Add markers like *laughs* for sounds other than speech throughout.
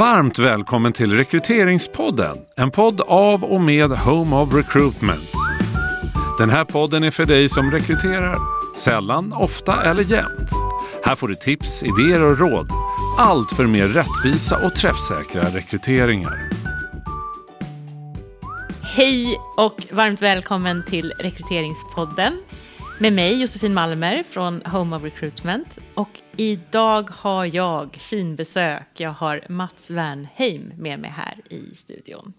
Varmt välkommen till Rekryteringspodden. En podd av och med Home of Recruitment. Den här podden är för dig som rekryterar. Sällan, ofta eller jämt. Här får du tips, idéer och råd. Allt för mer rättvisa och träffsäkra rekryteringar. Hej och varmt välkommen till Rekryteringspodden med mig Josefin Malmer från Home of Recruitment. Och idag har jag finbesök. Jag har Mats Wernheim med mig här i studion.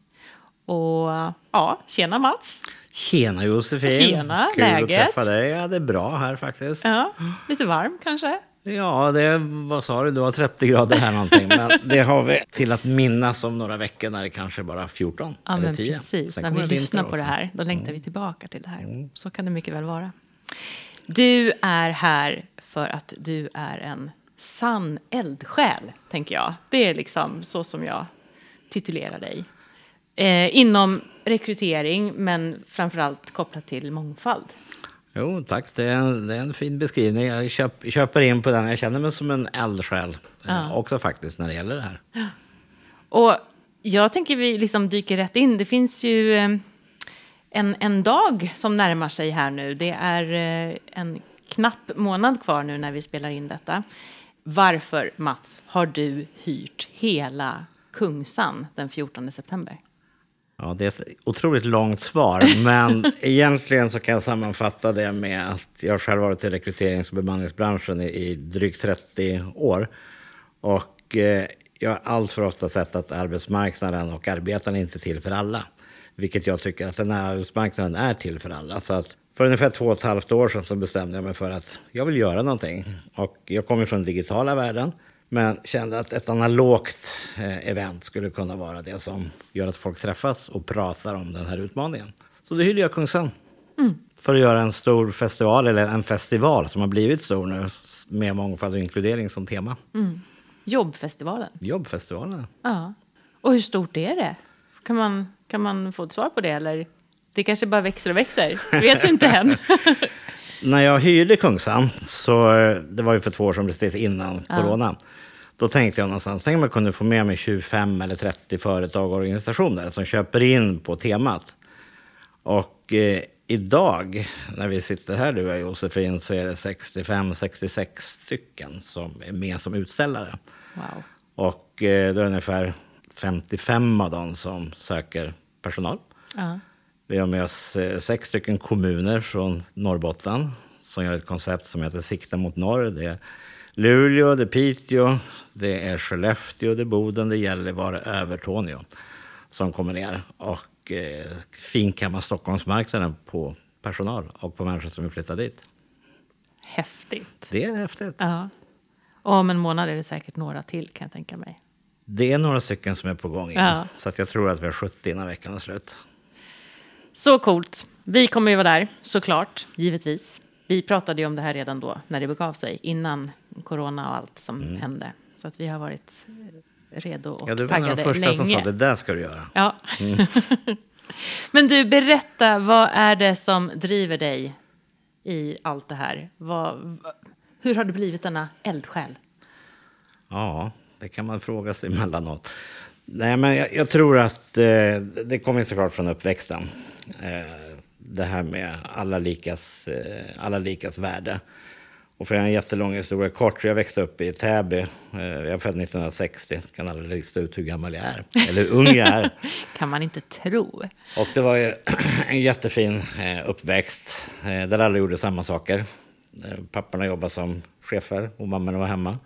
Och ja, tjena Mats. Tjena Josefin. Tjena, Kul läget? att träffa dig. Ja, det är bra här faktiskt. Ja, Ja, lite varm kanske? det är, vad sa du, du har 30 grader här någonting. Men det har vi till att minnas om några veckor när det kanske bara är 14 Ja, eller men 10. precis. Sen När vi lyssnar på. Mm. det här, då längtar vi tillbaka till det här. Så kan det mycket väl vara. Du är här för att du är en sann eldsjäl, tänker jag. Det är liksom så som jag titulerar dig. Eh, inom rekrytering, men framförallt kopplat till mångfald. Jo, tack. Det är, en, det är en fin beskrivning. Jag köp, köper in på den. Jag känner mig som en eldsjäl. eh, Också faktiskt när det gäller det här. Och jag tänker vi liksom dyker rätt in. Det finns ju eh, en, en dag som närmar sig här nu. Det är eh, en knapp månad kvar nu när vi spelar in detta. Varför, Mats, har du hyrt hela Kungsan den 14 september? Ja, det är ett otroligt långt svar, men *laughs* egentligen så kan jag sammanfatta det med att jag själv har varit i rekryterings och bemanningsbranschen i, drygt 30 år. Och eh, jag har allt för ofta sett att arbetsmarknaden och arbetarna inte är till för alla. Vilket jag tycker att den här arbetsmarknaden är till för alla. Så att för ungefär två och ett halvt år sedan så bestämde jag mig för att jag vill göra någonting. Och jag kommer från den digitala världen. Men kände att ett analogt eh, event skulle kunna vara det som gör att folk träffas och pratar om den här utmaningen. Så då hyrde jag Kungsan. För att göra en stor festival, eller en festival som har blivit stor nu med mångfald och inkludering som tema. Jobbfestivalen. Jobbfestivalen. Ja. Och hur stort är det? Kan man, kan man få ett svar på det? Eller det kanske bara växer och växer? Vet inte än. *laughs* När jag hyrde Kungsan, så eh, det var ju för två år sedan precis innan corona. Då tänkte jag någonstans, tänk om jag kunde få med mig 25 eller 30 företag och organisationer som köper in på temat. Och eh, idag, när vi sitter här du och Josefin, så är det 65-66 stycken som är med som utställare. Wow. Och eh, det är ungefär 55 av dem som söker personal. Ja. Vi har med oss eh, sex stycken kommuner från Norrbotten som gör ett koncept som heter Sikta mot norr. Det är Luleå, det är Piteå, det är Skellefteå, det är Boden, det är Gällivare, Övertorneå som kommer ner och eh, finkammar Stockholmsmarknaden på personal och på människor som vill flytta dit. Häftigt. Det är häftigt. Ja. Och om en månad är det säkert några till kan jag tänka mig. Det är några stycken som är på gång igen, Ja. så att jag tror att vi har 70 innan veckan är slut. Så coolt. Vi kommer ju vara där, såklart, givetvis. Vi pratade ju om det här redan då, när det begav sig, innan corona och allt som hände. Så att vi har varit redo och Ja, du var en av taggade de första länge. som sa det där ska du göra. Ja. *laughs* Men du, berätta, vad är det som driver dig i allt det här? Vad, hur har du blivit denna eldsjäl? Ja, det kan man fråga sig *laughs* emellanåt. Nej, men jag, jag tror att eh, det kommer såklart från uppväxten. Eh, det här med alla likas, eh, alla likas värde. Och för en jättelång historia kort, jag växte upp i Täby. Eh, jag är född 1960, kan aldrig lista ut hur gammal jag är. Eller hur ung jag är. *laughs* Kan man inte tro. Och det var *clears throat* en jättefin eh, uppväxt eh, där alla gjorde samma saker. Papporna jobbade som chefer och mammorna var hemma.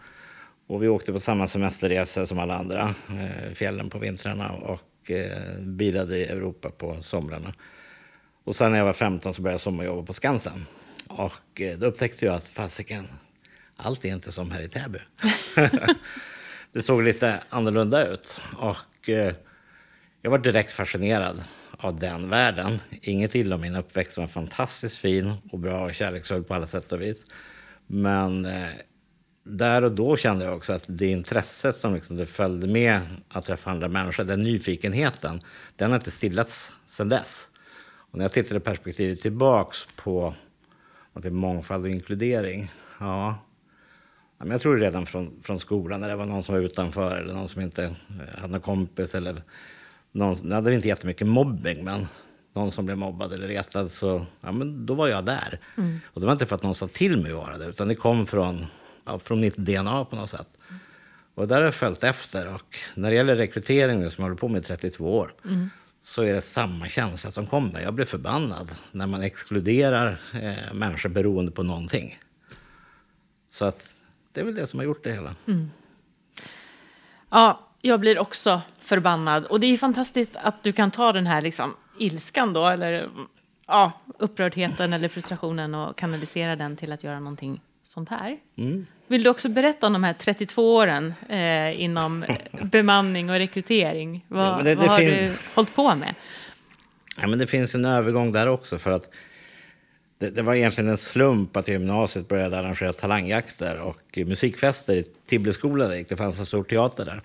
Och vi åkte på samma semesterresor som alla andra. Eh, fjällen på vintrarna och eh, bilade i Europa på somrarna. Och sen när jag var 15 så började jag sommarjobba på Skansen. Och eh, då upptäckte jag att fasiken, allt är inte som här i Täby. *laughs* det såg lite annorlunda ut. Och jag var direkt fascinerad av den världen. Inget illa om min uppväxt som var fantastiskt fin och bra och kärleksfull på alla sätt och vis. Men där och då kände jag också att det intresset som liksom det följde med att träffa andra människor, den nyfikenheten, den har inte stillats sedan dess. Och när jag tittar i perspektivet tillbaks på att det är mångfald och inkludering, ja, men jag tror redan från, från skolan när det var någon som var utanför eller någon som inte eh, hade någon kompis eller någon, det hade inte jättemycket mobbing men någon som blev mobbad eller retad så ja, men då var jag där. Mm. Och det var inte för att någon sa till mig att vara det utan det kom från, från mitt DNA på något sätt. Och där har jag följt efter och när det gäller rekrytering som jag håller på med i 32 år mm. så är det samma känsla som kommer. Jag blir förbannad när man exkluderar eh, människor beroende på någonting. Så att det är väl det som har gjort det hela. Mm. Ja, jag blir också förbannad. Och det är fantastiskt att du kan ta den här liksom, ilskan då, eller ja, upprördheten eller frustrationen och kanalisera den till att göra någonting sånt här. Mm. Vill du också berätta om de här 32 åren eh, inom *laughs* bemanning och rekrytering? Vad, ja, det, det vad har du hållit på med? Ja, men det finns en övergång där också. för att det, det, var egentligen en slump att gymnasiet började arrangera talangjakter och musikfester i Tibbleskolan. Det fanns en stor teater där.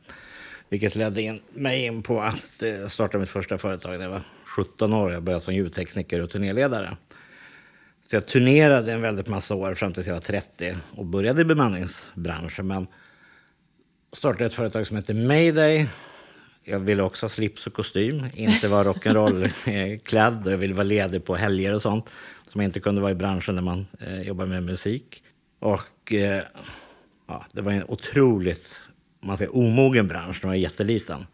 Vilket ledde in, mig in på att eh, starta mitt första företag när jag var 17 år. Jag började som ljudtekniker och turnéledare. Så jag turnerade en väldigt massa år fram tills jag var 30 och började i bemanningsbranschen. Men startade ett företag som heter Mayday. Jag ville också ha slips och kostym, inte vara rock'n'roll-klädd. *laughs* Jag ville vara ledig på helger och sånt som inte kunde vara i branschen när man eh, jobbar med musik. Och eh, ja, det var en otroligt man säger, omogen bransch, den var jätteliten.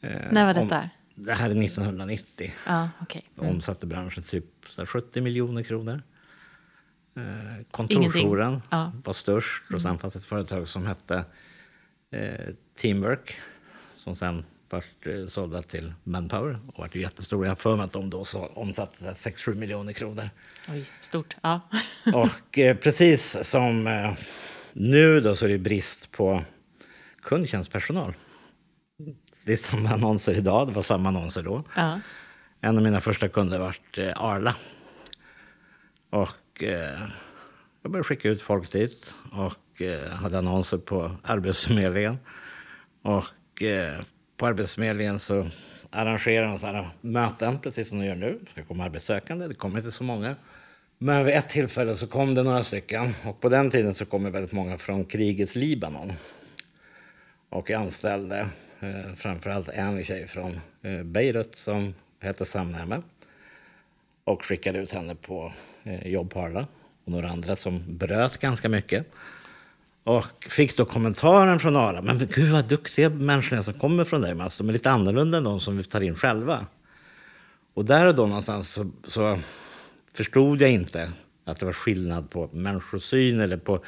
Eh, När var detta? Om, det här är 1990. Ah, okay. mm. Omsatte branschen typ 70 miljoner kronor. Eh, kontorsjouren ah. var störst och sen mm. fanns ett företag som hette eh, Teamwork som sen vart eh, sålda till Manpower och vart jättestora. Jag har för mig att de då så omsatte 6-7 miljoner kronor. Oj, stort. Ja. *laughs* och eh, precis som eh, nu då så är det brist på kundtjänstpersonal. Det är samma annonser idag, det var samma annonser då. Ja. En av mina första kunder var eh, Arla. Och eh, jag började skicka ut folk dit och eh, hade annonser på Arbetsförmedlingen. Och eh, på Arbetsförmedlingen så arrangerade de sådana möten, precis som de gör nu. Det ska komma arbetssökande, det kommer inte så många. Men vid ett tillfälle så kom det några stycken. Och på den tiden så kom det väldigt många från krigets Libanon. Och jag anställde eh, framförallt en tjej från eh, Beirut som hette Samnäme. Och skickade ut henne på eh, jobb på Arla. Och några andra som bröt ganska mycket. Och fick då kommentaren från Arla. Men gud vad duktiga människor som kommer från dig Mats. Alltså, de är lite annorlunda än de som vi tar in själva. Och där och då någonstans så, så förstod jag inte att det var skillnad på människosyn eller på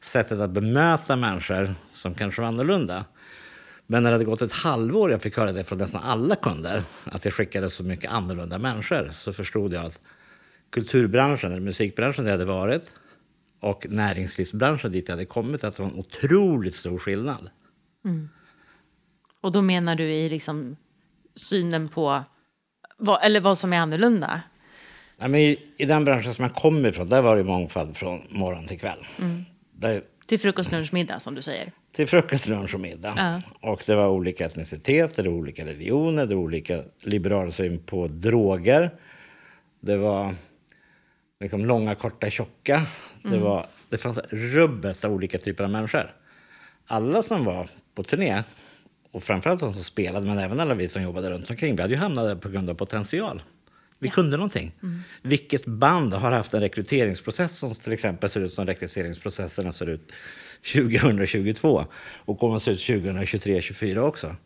sättet att bemöta människor som kanske var annorlunda. Men när det hade gått ett halvår, jag fick höra det från nästan alla kunder, att jag skickade så mycket annorlunda människor, så förstod jag att kulturbranschen, eller musikbranschen där jag hade varit, och näringslivsbranschen dit jag hade kommit, att det var en otroligt stor skillnad. Mm. Och då menar du i liksom synen på, vad, eller vad som är annorlunda? Nej, men i, I den branschen som jag kommer ifrån, där var det mångfald från morgon till kväll. Mm. Där, till frukost, lunch, middag som du säger? Till frukost, lunch och middag. Ja. Och det var olika etniciteter, det var olika religioner, det var olika liberal syn på droger. Det var liksom långa, korta, tjocka. Mm. Det, var, det fanns rubbet av olika typer av människor. Alla som var på turné, och framförallt de som spelade, men även alla vi som jobbade runt omkring, vi hade ju hamnat där på grund av potential. Vi ja. kunde någonting. Mm. Vilket band har haft en rekryteringsprocess som till exempel ser ut som rekryteringsprocesserna ser ut 2022 och kommer att se ut 2023, 2024 också.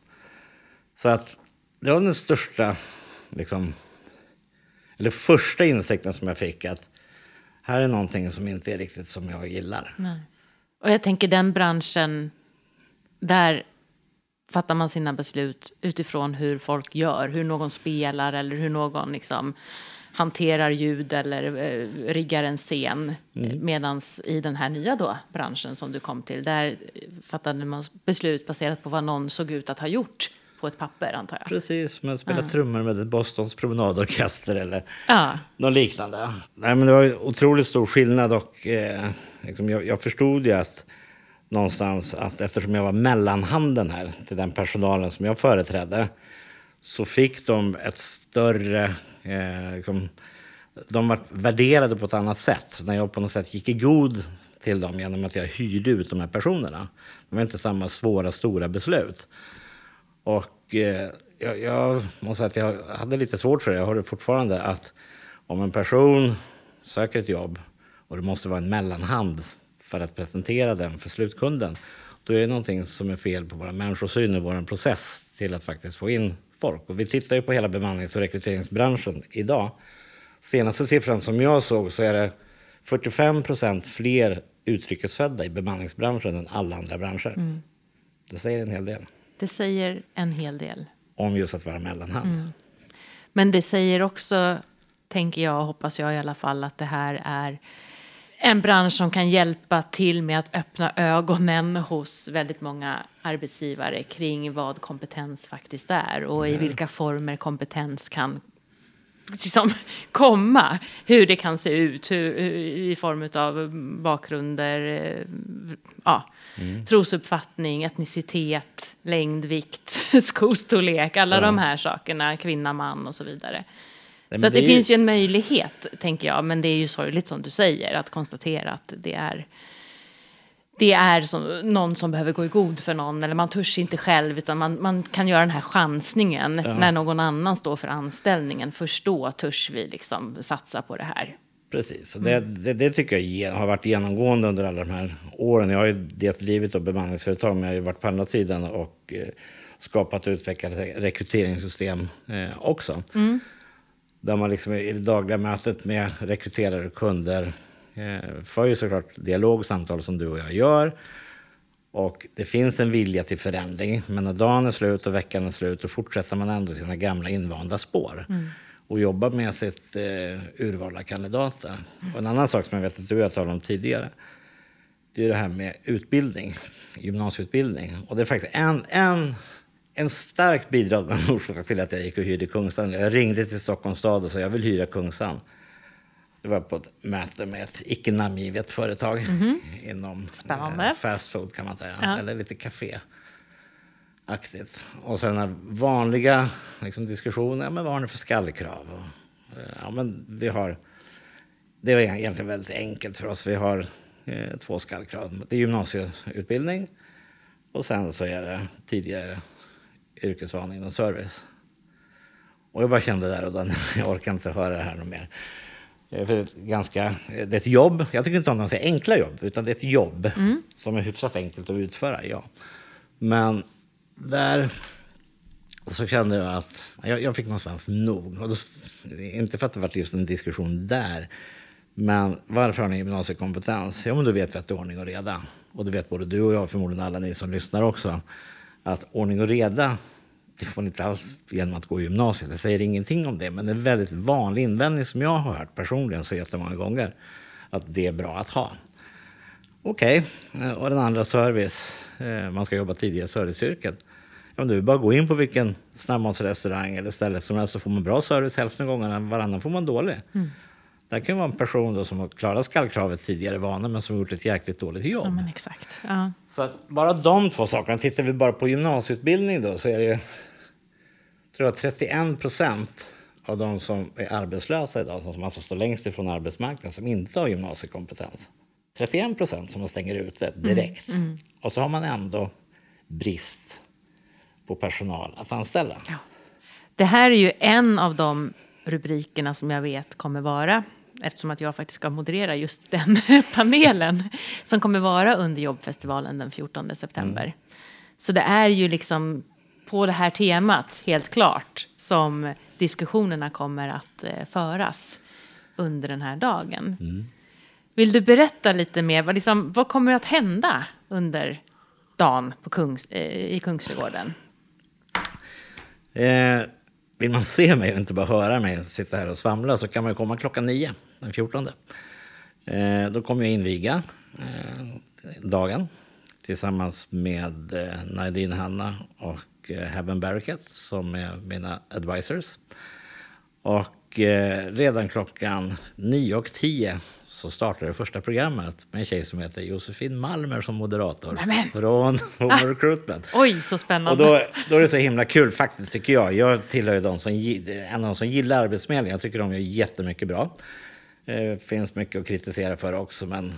Så att det var den största, liksom, eller första insikten som jag fick att här är någonting som inte är riktigt som jag gillar. Nej. Och jag tänker den branschen, där fattar man sina beslut utifrån hur folk gör, hur någon spelar eller hur någon liksom hanterar ljud eller eh, riggar en scen. Mm. Medan i den här nya då, branschen som du kom till, där fattade man beslut baserat på vad någon såg ut att ha gjort på ett papper antar jag. Precis, man spelar ja. trummor med Bostons promenadorkester eller ja. något liknande. Nej, men det var otroligt stor skillnad och eh, liksom jag, jag förstod ju att någonstans att eftersom jag var mellanhanden här till den personalen som jag företrädde så fick de ett större... Eh, liksom, de var värderade på ett annat sätt. När jag på något sätt gick i god till dem genom att jag hyrde ut de här personerna. Det var inte samma svåra, stora beslut. Och eh, jag, jag måste säga att jag hade lite svårt för det, jag har det fortfarande, att om en person söker ett jobb och det måste vara en mellanhand för att presentera den för slutkunden, då är det någonting som är fel på vår människosyn och vår process till att faktiskt få in folk. Och vi tittar ju på hela bemannings och rekryteringsbranschen idag. Senaste siffran som jag såg så är det 45 procent fler utrikesfödda i bemanningsbranschen än alla andra branscher. Mm. Det säger en hel del. Det säger en hel del. Om just att vara mellanhand. Mm. Men det säger också, tänker jag, hoppas jag i alla fall, att det här är en bransch som kan hjälpa till med att öppna ögonen hos väldigt många arbetsgivare kring vad kompetens faktiskt är och i vilka former kompetens kan liksom *laughs* komma. Hur det kan se ut hur, i form av bakgrunder, eh, ja, mm. trosuppfattning, etnicitet, längd, vikt, *laughs* skostorlek, alla ja. de här sakerna, kvinna, man och så vidare. Nej, så det, det finns ju en möjlighet, tänker jag, men det är ju sorgligt som du säger, att konstatera att det är det är som, någon som behöver gå i god för någon eller man törs inte själv utan man, man kan göra den här chansningen ja. när någon annan står för anställningen. Först då törs vi liksom satsa på det här. Precis, och det, mm. det, det, tycker jag har varit genomgående under alla de här åren. Jag har ju dels drivit och bemanningsföretag men jag har ju varit på andra sidan och eh, skapat och utvecklat rekryteringssystem eh, också. Mm. Där man liksom i det dagliga mötet med rekryterare och kunder Eh, för ju såklart dialog och samtal som du och jag gör. Och det finns en vilja till förändring. Men när dagen är slut och veckan är slut, då fortsätter man ändå sina gamla invanda spår. Mm. Och jobbar med sitt eh, urval av kandidater. Mm. Och en annan sak som jag vet att du och jag talade om tidigare. Det är det här med utbildning, gymnasieutbildning. Och det är faktiskt en, en, en starkt bidragande *laughs* orsak till att jag gick och hyrde Kungsan. Jag ringde till Stockholms stad och sa jag vill hyra Kungsan. Det var på ett möte med ett icke namngivet företag mm -hmm. inom eh, fast food kan man säga, ja. eller lite kaféaktigt. Och sen den vanliga liksom, diskussionen, ja, men vad har ni för skallkrav? Och, eh, ja, men vi har, det är egentligen väldigt enkelt för oss. Vi har eh, två skallkrav. Det är gymnasieutbildning och sen så är det tidigare yrkesvana inom service. Och jag bara kände där och då, *laughs* jag orkar inte höra det här något mer. För det, är ganska, det är ett jobb. Jag tycker inte om att säga enkla jobb, utan det är ett jobb mm. som är hyfsat enkelt att utföra. Ja. Men där så kände jag att jag, jag fick någonstans nog. Och då, inte för att det var just en diskussion där. Men varför har ni gymnasiekompetens? Ja, men då vet vi att det är ordning och reda. Och det vet både du och jag, förmodligen alla ni som lyssnar också. Att ordning och reda det får man inte alls genom att gå i gymnasiet. det säger ingenting om det, men det är en väldigt vanlig invändning som jag har hört personligen så jättemånga gånger. Att det är bra att ha. Okej, okay. och den andra service. Eh, man ska jobba tidigare i serviceyrket. Ja, du bara gå in på vilken snabbmatsrestaurang eller ställe som helst så får man bra service hälften av gångerna, varannan får man dålig. Mm. Det kan vara en person då som har klarat skallkravet tidigare vana men som har gjort ett jäkligt dåligt jobb. Ja, men exakt. Ja. Så bara de två sakerna. Tittar vi bara på gymnasieutbildning då så är det tror jag 31 procent av de som är arbetslösa idag, som alltså står längst ifrån arbetsmarknaden, som inte har gymnasiekompetens. 31 procent som man stänger ute mm, direkt. Mm, mm. Och så har man ändå brist på personal att anställa. Ja. Det här är ju en av de rubrikerna som jag vet kommer vara eftersom att jag faktiskt ska moderera just den *laughs* panelen som kommer vara under jobbfestivalen den 14 september. Mm. Så det är ju liksom på det här temat, helt klart, som diskussionerna kommer att eh, föras under den här dagen. Mm. Vill du berätta lite mer? Vad, liksom, vad kommer att hända under dagen på Kungs, eh, i Kungsträdgården? Eh, vill man se mig och inte bara höra mig sitta här och svamla så kan man komma klockan nio den 14. Eh, då kommer jag inviga eh, dagen tillsammans med eh, Nadine Hanna och Eh, Heaven Barricade som är mina advisors. Och eh, redan klockan 9.10 så startar det första programmet med en tjej som heter Josefin Malmer som moderator Nämen. från Home ah. Recruitment. Oj, så spännande. Och då, då är det så himla kul faktiskt tycker jag. Jag tillhör ju de som, en av de som gillar Arbetsförmedlingen. Jag tycker de gör jättemycket bra. Det finns mycket att kritisera för också, men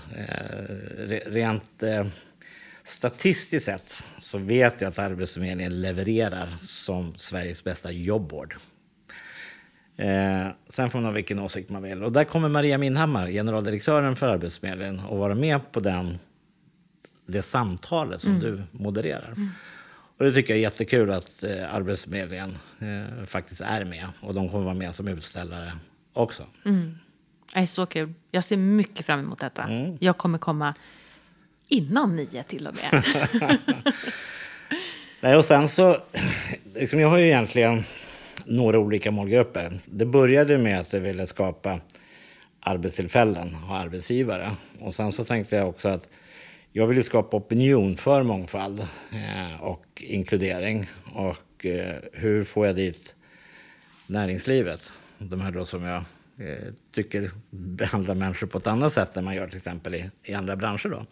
rent statistiskt sett så vet jag att Arbetsförmedlingen levererar som Sveriges bästa jobbord. Eh, sen får man ha vilken åsikt man vill. Och där kommer Maria Minhammar, generaldirektören för Arbetsförmedlingen, att vara med på den, det samtalet som mm. du modererar. Mm. Och det tycker jag är jättekul att eh, Arbetsförmedlingen eh, faktiskt är med. Och de kommer vara med som utställare också. Mm. Det är så kul. Jag ser mycket fram emot detta. Mm. Jag kommer komma innan nio till och med. *laughs* *laughs* Nej, och sen så, liksom jag har ju egentligen några olika målgrupper. Det började med att jag ville skapa arbetstillfällen och arbetsgivare. Och sen så tänkte jag också att jag ville skapa opinion för mångfald eh, och inkludering. Och eh, hur får jag dit näringslivet? De här då som jag eh, tycker behandlar människor på ett annat sätt än man gör till exempel i, i andra branscher. Då.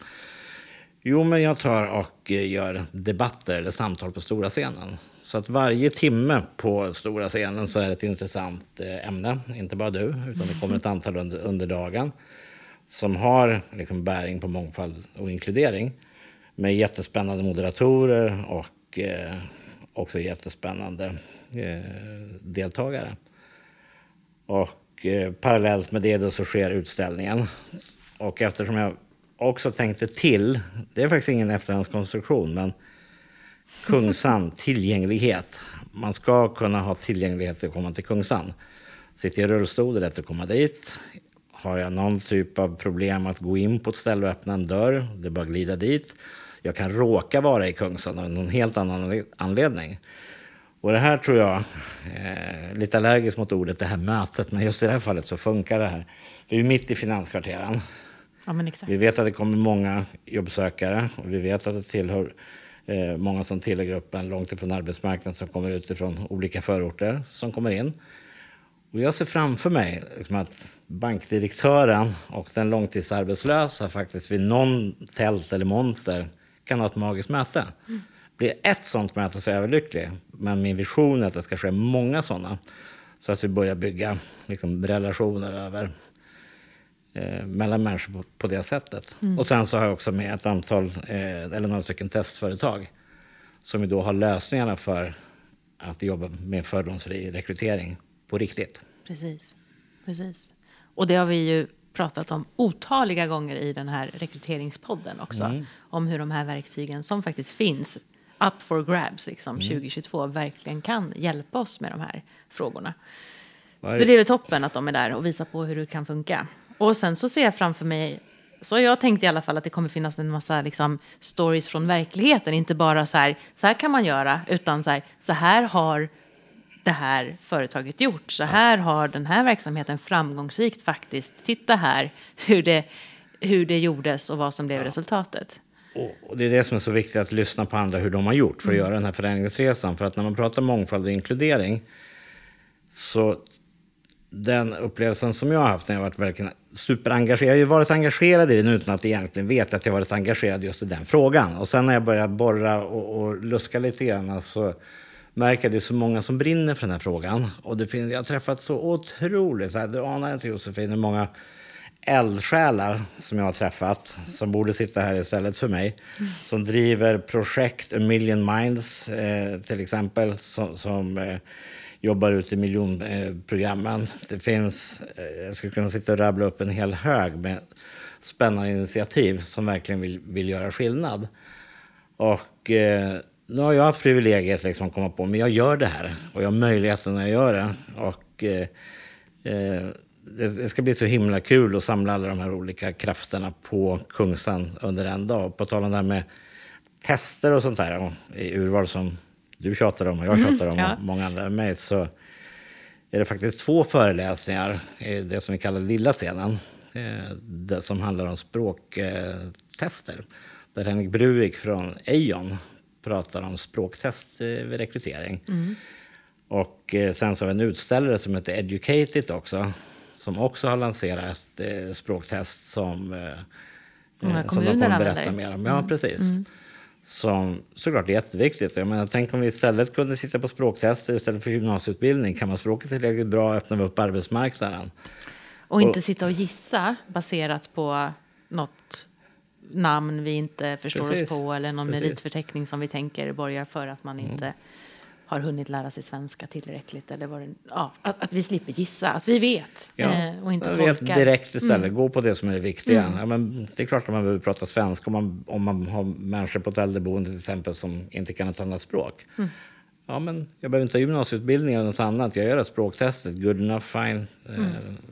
Jo, men jag tar och eh, gör debatter eller samtal på stora scenen. Så att varje timme på stora scenen så är det ett intressant eh, ämne. Inte bara du, utan det kommer ett antal under, under dagen som har liksom bäring på mångfald och inkludering med jättespännande moderatorer och eh, också jättespännande eh, deltagare. Och eh, parallellt med det då så sker utställningen. Och eftersom jag också tänkte till, det är faktiskt ingen efterhandskonstruktion, men Kungsan, *laughs* tillgänglighet. Man ska kunna ha tillgänglighet att komma till Kungsan. Sitter jag i rullstol, är det lätt att komma dit. Har jag någon typ av problem att gå in på ett ställe och öppna en dörr, det är bara att glida dit. Jag kan råka vara i Kungsan av någon helt annan anledning. Och det här tror jag, eh, lite allergisk mot ordet det här mötet, men just i det här fallet så funkar det här. Vi är mitt i finanskvarteren. Ja, vi vet att det kommer många jobbsökare och vi vet att det tillhör eh, många som tillhör gruppen långt ifrån arbetsmarknaden som kommer utifrån olika förorter som kommer in. Och jag ser framför mig liksom att bankdirektören och den långtidsarbetslösa faktiskt vid någon tält eller monter kan ha ett magiskt möte. Mm. Blir ett sånt möte så är jag överlycklig. Men min vision är att det ska ske många sådana. Så att vi börjar bygga liksom, relationer över eh, mellan människor på, på det sättet. Mm. Och sen så har jag också med ett antal, eh, eller några stycken testföretag som ju då har lösningarna för att jobba med fördomsfri rekrytering på riktigt. Precis. Precis. Och det har vi ju pratat om otaliga gånger i den här rekryteringspodden också. Mm. Om hur de här verktygen som faktiskt finns up for grabs liksom, mm. 2022 verkligen kan hjälpa oss med de här frågorna. Så det är väl toppen att de är där och visar på hur det kan funka. Och sen så ser jag framför mig, så jag tänkte i alla fall att det kommer finnas en massa liksom, stories från verkligheten. Inte bara så här, så här kan man göra, utan så här, så här har det här företaget gjort. Så här har den här verksamheten framgångsrikt faktiskt. Titta här hur det, hur det gjordes och vad som blev ja. resultatet. Och det är det som är så viktigt, att lyssna på andra hur de har gjort för att mm. göra den här förändringsresan. För att när man pratar mångfald och inkludering så den upplevelsen som jag har haft när jag varit verkligen superengagerad. Jag har ju varit engagerad i den utan att egentligen veta att jag varit engagerad just i den frågan. Och sen när jag började borra och, och luska lite grann så märker jag att det är så många som brinner för den här frågan. Och det finns, jag har träffat så otroligt, så här, du anar inte Josefin hur många eldsjälar som jag har träffat, som borde sitta här istället för mig, som driver projekt A Million Minds eh, till exempel, som, som eh, jobbar ute i miljonprogrammen. Det finns, eh, jag skulle kunna sitta och rabbla upp en hel hög med spännande initiativ som verkligen vill, vill göra skillnad. Och eh, nu har jag haft privilegiet liksom att komma på, men jag gör det här och jag har möjligheten när jag gör det. Och, eh, eh, det, det, ska bli så himla kul att samla alla de här olika krafterna på Kungsan under en dag. På tal om det här med tester och sånt där, och i urval som du tjatar om och jag tjatar om mm, ja. och många andra med mig så är det faktiskt två föreläsningar i det som vi kallar lilla scenen. Eh, det som handlar om språktester. Där Henrik Bruik från Eion pratar om språktest vid rekrytering. Mm. Och eh, sen så har vi en utställare som heter Educated också. Som också har lanserat ett eh, språktest som, som de kommer berätta mer om. Ja, mm. precis. Mm som såklart är jätteviktigt. Jag menar, tänk om vi istället kunde sitta på språktester istället för gymnasieutbildning. Kan man språket tillräckligt bra öppnar vi upp arbetsmarknaden. Och inte sitta och gissa baserat på något namn vi inte förstår Precis. oss på eller någon Precis. meritförteckning som vi tänker borgar för att man inte har hunnit lära sig svenska tillräckligt. Eller vad det, ja, att, att vi slipper gissa, att vi vet eh, och inte jag tolkar. vet direkt istället. Gå på det som är det viktiga. Ja, men det är klart att man behöver prata svenska om man, om man har människor på ett äldreboende till exempel som inte kan ett annat språk. Ja, men jag behöver inte ha gymnasieutbildning eller något annat. Jag gör det språktestet. Good enough, fine. Eh,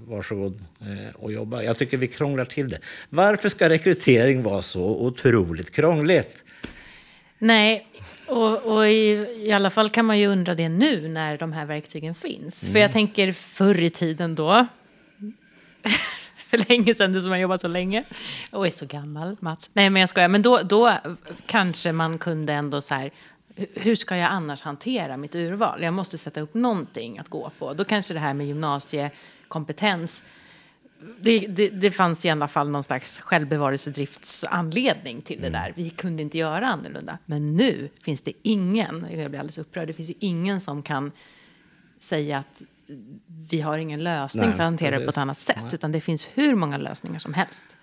varsågod eh, och jobba. Jag tycker vi krånglar till det. Varför ska rekrytering vara så otroligt krångligt? Nej, och, och i, i alla fall kan man ju undra det nu när de här verktygen finns. För jag tänker förr i tiden då, *laughs* för länge sedan, du som har jobbat så länge och är så gammal, Mats. Nej, men jag skojar. Men då, då kanske man kunde ändå så här, hu- hur ska jag annars hantera mitt urval? Jag måste sätta upp någonting att gå på. Då kanske det här med gymnasiekompetens det, det, det fanns i alla fall någon slags självbevarelsedriftsanledning till det där. Vi kunde inte göra annorlunda. Men nu finns det ingen, jag blir alldeles upprörd, det finns ju ingen som kan säga att vi har ingen lösning Nej, för att hantera det på precis. ett annat sätt. Utan det finns hur många lösningar som helst.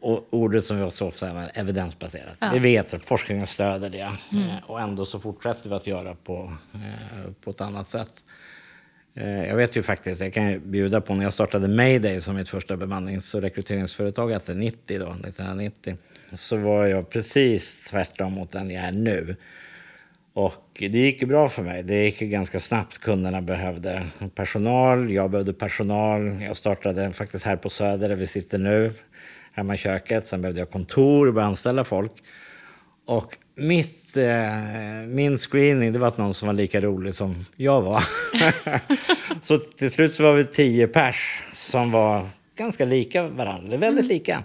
Och ordet som vi så ofta använder, evidensbaserat. Ja. Vi vet att forskningen stöder det. Eh, Och ändå så fortsätter vi att göra på, eh, på ett annat sätt. Eh, jag vet ju faktiskt, jag kan ju bjuda på när jag startade Mayday som mitt första bemannings och rekryteringsföretag, 90 då, 1990. Så var jag precis tvärtom mot den jag är nu. Och det gick ju bra för mig. Det gick ju ganska snabbt. Kunderna behövde personal, jag behövde personal. Jag startade faktiskt här på Söder där vi sitter nu, hemma i köket. Sen behövde jag kontor och började anställa folk. Och mitt, eh, min screening det var att någon som var lika rolig som jag var. *laughs* så till slut så var vi tio pers som var ganska lika varandra, väldigt lika.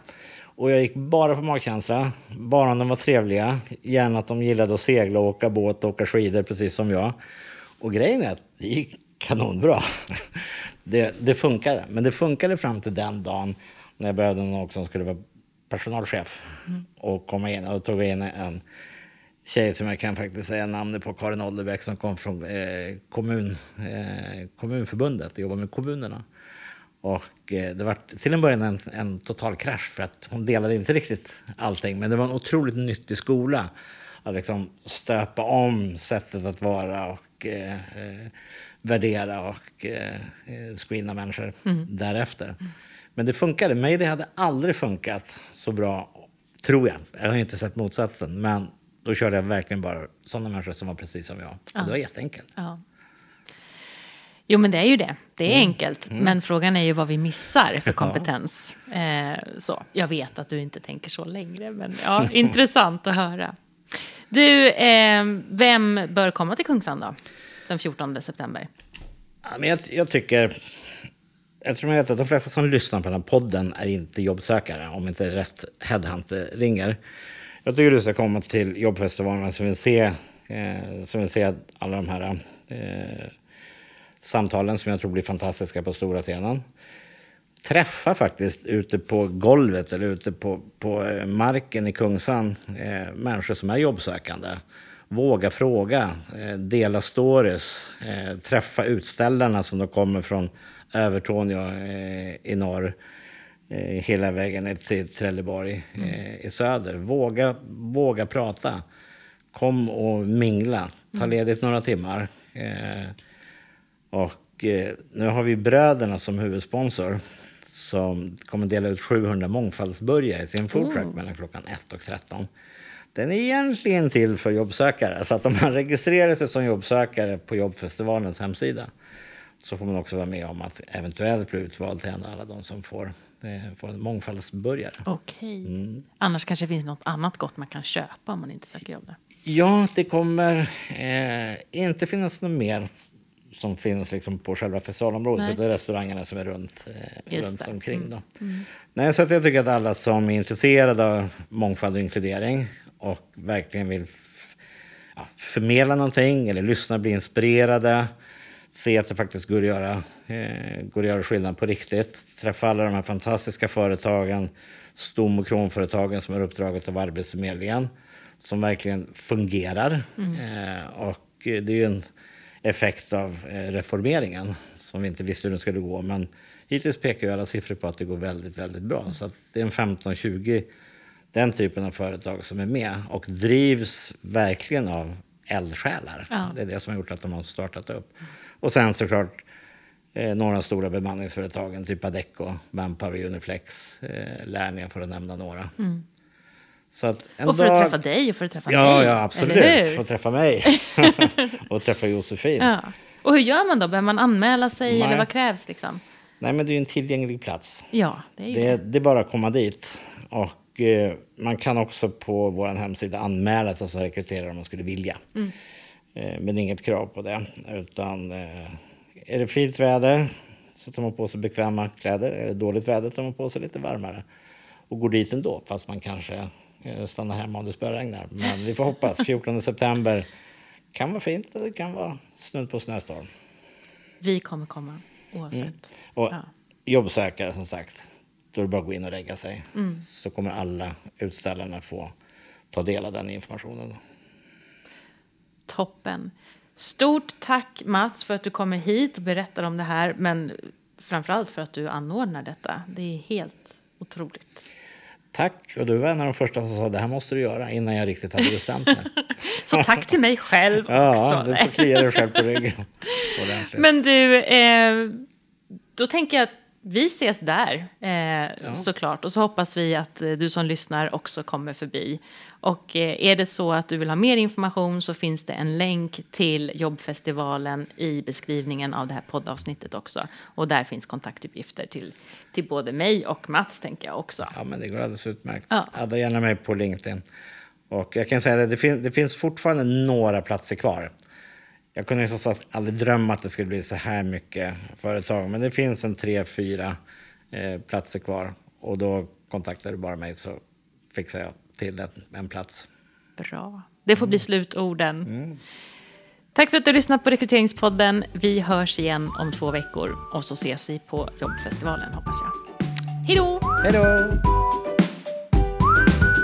Och jag gick bara på magkänsla, bara om de var trevliga. Gärna att de gillade att segla, åka båt och åka skidor precis som jag. Och grejen är att det gick kanonbra. *laughs* det, det funkade. Men det funkade fram till den dagen när jag behövde någon som skulle vara personalchef och komma in. Och tog in en tjej som jag kan faktiskt säga namnet på, Karin Olderbäck, som kom från eh, kommun, eh, Kommunförbundet och jobbade med kommunerna. Och eh, det var till en början en, en total krasch för att hon delade inte riktigt allting. Men det var en otroligt nyttig skola att liksom stöpa om sättet att vara och eh, eh, värdera och eh, eh, screena människor därefter. Men det funkade. Mig det hade aldrig funkat så bra, tror jag. Jag har inte sett motsatsen. Men då körde jag verkligen bara sådana människor som var precis som jag. Och det var jätteenkelt. Ja. Jo, men det är ju det. Det Mm. är enkelt. Men frågan är ju vad vi missar för *laughs* kompetens. Eh, så. Jag vet att du inte tänker så längre, men ja, *laughs* intressant att höra. Du, eh, vem bör komma till Kungsan då? Den 14 september. Ja, men jag, jag tycker... Eftersom jag vet att de flesta som lyssnar på den här podden är inte jobbsökare, om inte rätt headhunter ringer. Jag tycker du ska komma till jobbfestivalen som vill se, eh, se alla de här eh, samtalen som jag tror blir fantastiska på stora scenen. Träffa faktiskt ute på golvet eller ute på, på eh, marken i Kungsan eh, människor som är jobbsökande. Våga fråga, eh, dela stories, eh, träffa utställarna som då kommer från Övertorneå eh, i norr eh, hela vägen ner till Trelleborg eh, i söder. Våga, våga prata. Kom och mingla. Ta ledigt några timmar. Eh, och eh, nu har vi Bröderna som huvudsponsor som kommer dela ut 700 mångfaldsburgare i sin foodtruck mellan klockan 1 och 13. Den är egentligen till för jobbsökare, så att om man registrerar sig som jobbsökare på jobbfestivalens hemsida så får man också vara med om att eventuellt bli utvald till en av alla de som får, eh, får en mångfaldsburgare. Okej. Mm. Annars kanske det finns något annat gott man kan köpa om man inte söker jobb där. Ja, det kommer eh, inte finnas något mer som finns liksom på själva festivalområdet. Nej. Det är restaurangerna som är runt, eh, runt det. Mm. omkring. Då. Nej, så att jag tycker att alla som är intresserade av mångfald och inkludering och verkligen vill ja, förmedla någonting eller lyssna, bli inspirerade, se att det faktiskt går att göra, eh, går att göra skillnad på riktigt. Träffa alla de här fantastiska företagen, stom och kronföretagen som är uppdraget av Arbetsförmedlingen som verkligen fungerar. Eh, och det är ju en effekt av eh, reformeringen som vi inte visste hur den skulle gå. Men hittills pekar ju alla siffror på att det går väldigt, väldigt bra. Så att det är en 15-20, den typen av företag som är med och drivs verkligen av eldsjälar. Ja. Det är det som har gjort att de har startat upp. Och sen såklart eh, några stora bemanningsföretagen, typ Adecco, Manpower, Uniflex, eh, Lernia för att nämna några. Så att en Mm. Och för att dag- träffa dig och för att träffa Ja, mig. ja absolut. hur? Få träffa mig *laughs* och träffa Josefin. Ja. Och hur gör man då? Behöver man anmäla sig Nej. eller vad krävs liksom? Nej, men det är ju en tillgänglig plats. Ja, det är ju Det, det. det är bara att komma dit. Och eh, man kan också på vår hemsida anmäla sig som rekryterare om man skulle vilja. Mm. Eh, men inget krav på det. Utan eh, är det fint väder så tar man på sig bekväma kläder. Är det dåligt väder tar man på sig lite varmare. Och går dit ändå, fast man kanske eh, stannar hemma om det spöregnar. Men vi får hoppas. *laughs* 14 september kan vara fint och det kan vara snudd på snöstorm. Vi kommer komma oavsett. Och Ja. jobbsökare som sagt, då är det bara att gå in och lägga sig. Mm. Så kommer alla utställarna få ta del av den informationen. Toppen. Stort tack Mats för att du kommer hit och berättar om det här. Men framförallt för att du anordnar detta. Det är helt otroligt. Tack, och du var en av de första som sa det här måste du göra innan jag riktigt hade bestämt mig. *laughs* Så tack till mig själv också. ja, du får klia dig själv på ryggen. *laughs* Men du, eh, då tänker jag att vi ses där eh, såklart. Och så hoppas vi att eh, du som lyssnar också kommer förbi. Och eh, är det så att du vill ha mer information så finns det en länk till jobbfestivalen i beskrivningen av det här poddavsnittet också. Och där finns kontaktuppgifter till, till både mig och Mats tänker jag också. Ja, men det går alldeles utmärkt. Ja. Adda gärna mig på LinkedIn. Och jag kan säga det, det, fin- det finns fortfarande några platser kvar. Jag kunde ju som sagt aldrig drömma att det skulle bli så här mycket företag. Men det finns en tre, fyra eh, platser kvar. Och då kontaktar du bara mig så fixar jag till en, en plats. Bra. Det får bli slutorden. Tack för att du lyssnat på Rekryteringspodden. Vi hörs igen om två veckor och så ses vi på jobbfestivalen hoppas jag. Hej då! Hej då!